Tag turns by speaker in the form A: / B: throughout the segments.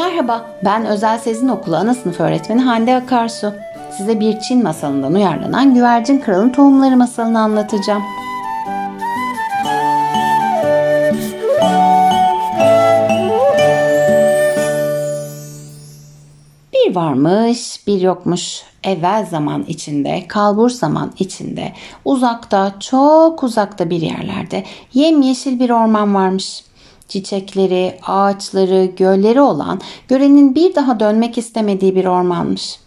A: Merhaba, ben Özel Sezin Okulu ana sınıf öğretmeni Hande Akarsu. Size bir Çin masalından uyarlanan Güvercin Kral'ın Tohumları masalını anlatacağım. Bir varmış, bir yokmuş. Evvel zaman içinde, kalbur zaman içinde, uzakta, çok uzakta bir yerlerde yemyeşil bir orman varmış çiçekleri, ağaçları, gölleri olan görenin bir daha dönmek istemediği bir ormanmış.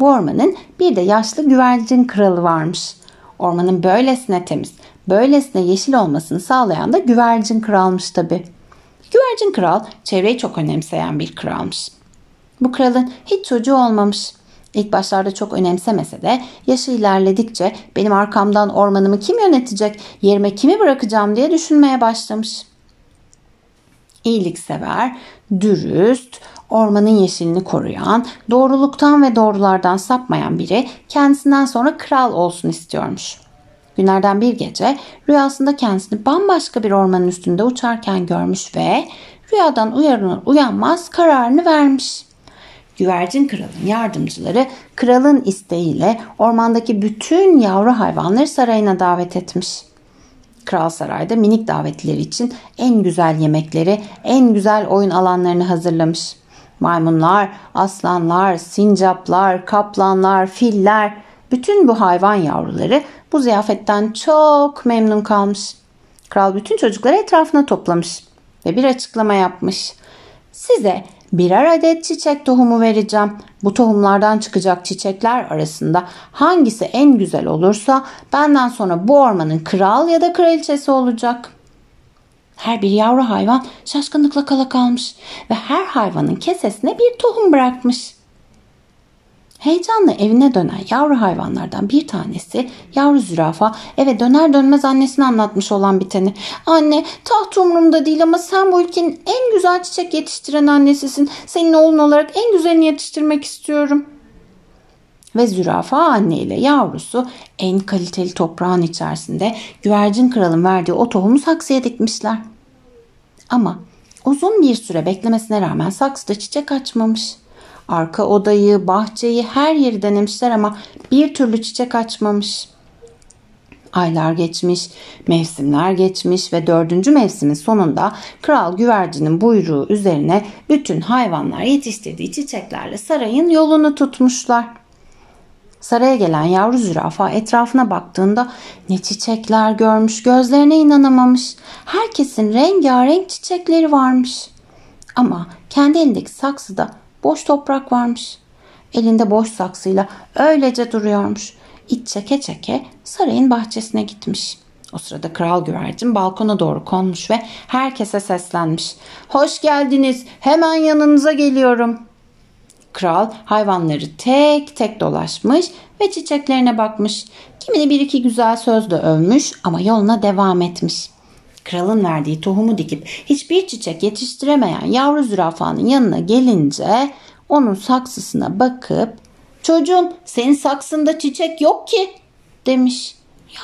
A: Bu ormanın bir de yaşlı güvercin kralı varmış. Ormanın böylesine temiz, böylesine yeşil olmasını sağlayan da güvercin kralmış tabi. Güvercin kral çevreyi çok önemseyen bir kralmış. Bu kralın hiç çocuğu olmamış. İlk başlarda çok önemsemese de yaşı ilerledikçe benim arkamdan ormanımı kim yönetecek, yerime kimi bırakacağım diye düşünmeye başlamış iyiliksever, dürüst, ormanın yeşilini koruyan, doğruluktan ve doğrulardan sapmayan biri kendisinden sonra kral olsun istiyormuş. Günlerden bir gece rüyasında kendisini bambaşka bir ormanın üstünde uçarken görmüş ve rüyadan uyanır uyanmaz kararını vermiş. Güvercin kralın yardımcıları kralın isteğiyle ormandaki bütün yavru hayvanları sarayına davet etmiş. Kral Saray'da minik davetliler için en güzel yemekleri, en güzel oyun alanlarını hazırlamış. Maymunlar, aslanlar, sincaplar, kaplanlar, filler, bütün bu hayvan yavruları bu ziyafetten çok memnun kalmış. Kral bütün çocukları etrafına toplamış ve bir açıklama yapmış. Size birer adet çiçek tohumu vereceğim. Bu tohumlardan çıkacak çiçekler arasında hangisi en güzel olursa benden sonra bu ormanın kral ya da kraliçesi olacak. Her bir yavru hayvan şaşkınlıkla kala kalmış ve her hayvanın kesesine bir tohum bırakmış. Heyecanla evine dönen yavru hayvanlardan bir tanesi yavru zürafa eve döner dönmez annesine anlatmış olan biteni. Anne taht umurumda değil ama sen bu ülkenin en güzel çiçek yetiştiren annesisin. Senin oğlun olarak en güzelini yetiştirmek istiyorum. Ve zürafa anne ile yavrusu en kaliteli toprağın içerisinde güvercin kralın verdiği o tohumu saksıya dikmişler. Ama uzun bir süre beklemesine rağmen saksıda çiçek açmamış. Arka odayı, bahçeyi, her yeri denemişler ama bir türlü çiçek açmamış. Aylar geçmiş, mevsimler geçmiş ve dördüncü mevsimin sonunda kral güvercinin buyruğu üzerine bütün hayvanlar yetiştirdiği çiçeklerle sarayın yolunu tutmuşlar. Saraya gelen yavru zürafa etrafına baktığında ne çiçekler görmüş gözlerine inanamamış. Herkesin rengarenk çiçekleri varmış. Ama kendi elindeki saksıda Boş toprak varmış. Elinde boş saksıyla öylece duruyormuş. İç çeke çeke sarayın bahçesine gitmiş. O sırada kral güvercin balkona doğru konmuş ve herkese seslenmiş. Hoş geldiniz hemen yanınıza geliyorum. Kral hayvanları tek tek dolaşmış ve çiçeklerine bakmış. Kimini bir iki güzel sözle övmüş ama yoluna devam etmiş. Kralın verdiği tohumu dikip hiçbir çiçek yetiştiremeyen yavru zürafanın yanına gelince onun saksısına bakıp çocuğum senin saksında çiçek yok ki demiş.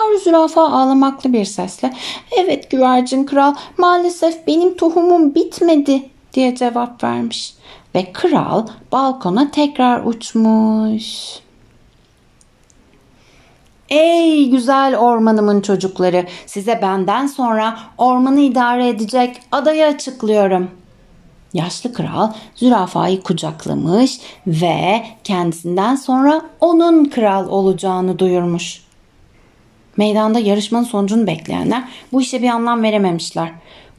A: Yavru zürafa ağlamaklı bir sesle evet güvercin kral maalesef benim tohumum bitmedi diye cevap vermiş. Ve kral balkona tekrar uçmuş. Ey güzel ormanımın çocukları, size benden sonra ormanı idare edecek adayı açıklıyorum. Yaşlı kral zürafayı kucaklamış ve kendisinden sonra onun kral olacağını duyurmuş. Meydanda yarışmanın sonucunu bekleyenler bu işe bir anlam verememişler.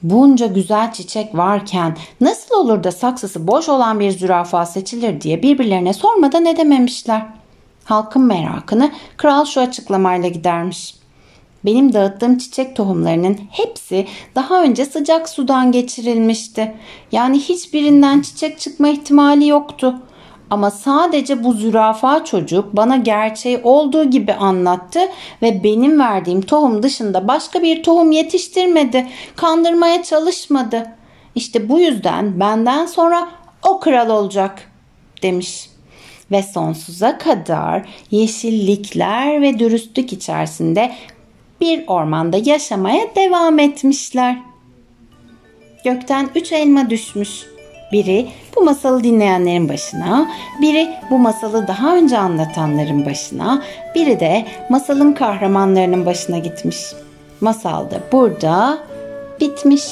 A: Bunca güzel çiçek varken nasıl olur da saksısı boş olan bir zürafa seçilir diye birbirlerine sormadan edememişler.'' Halkın merakını kral şu açıklamayla gidermiş. Benim dağıttığım çiçek tohumlarının hepsi daha önce sıcak sudan geçirilmişti. Yani hiçbirinden çiçek çıkma ihtimali yoktu. Ama sadece bu zürafa çocuk bana gerçeği olduğu gibi anlattı ve benim verdiğim tohum dışında başka bir tohum yetiştirmedi. Kandırmaya çalışmadı. İşte bu yüzden benden sonra o kral olacak demiş ve sonsuza kadar yeşillikler ve dürüstlük içerisinde bir ormanda yaşamaya devam etmişler. Gökten üç elma düşmüş. Biri bu masalı dinleyenlerin başına, biri bu masalı daha önce anlatanların başına, biri de masalın kahramanlarının başına gitmiş. Masal da burada bitmiş.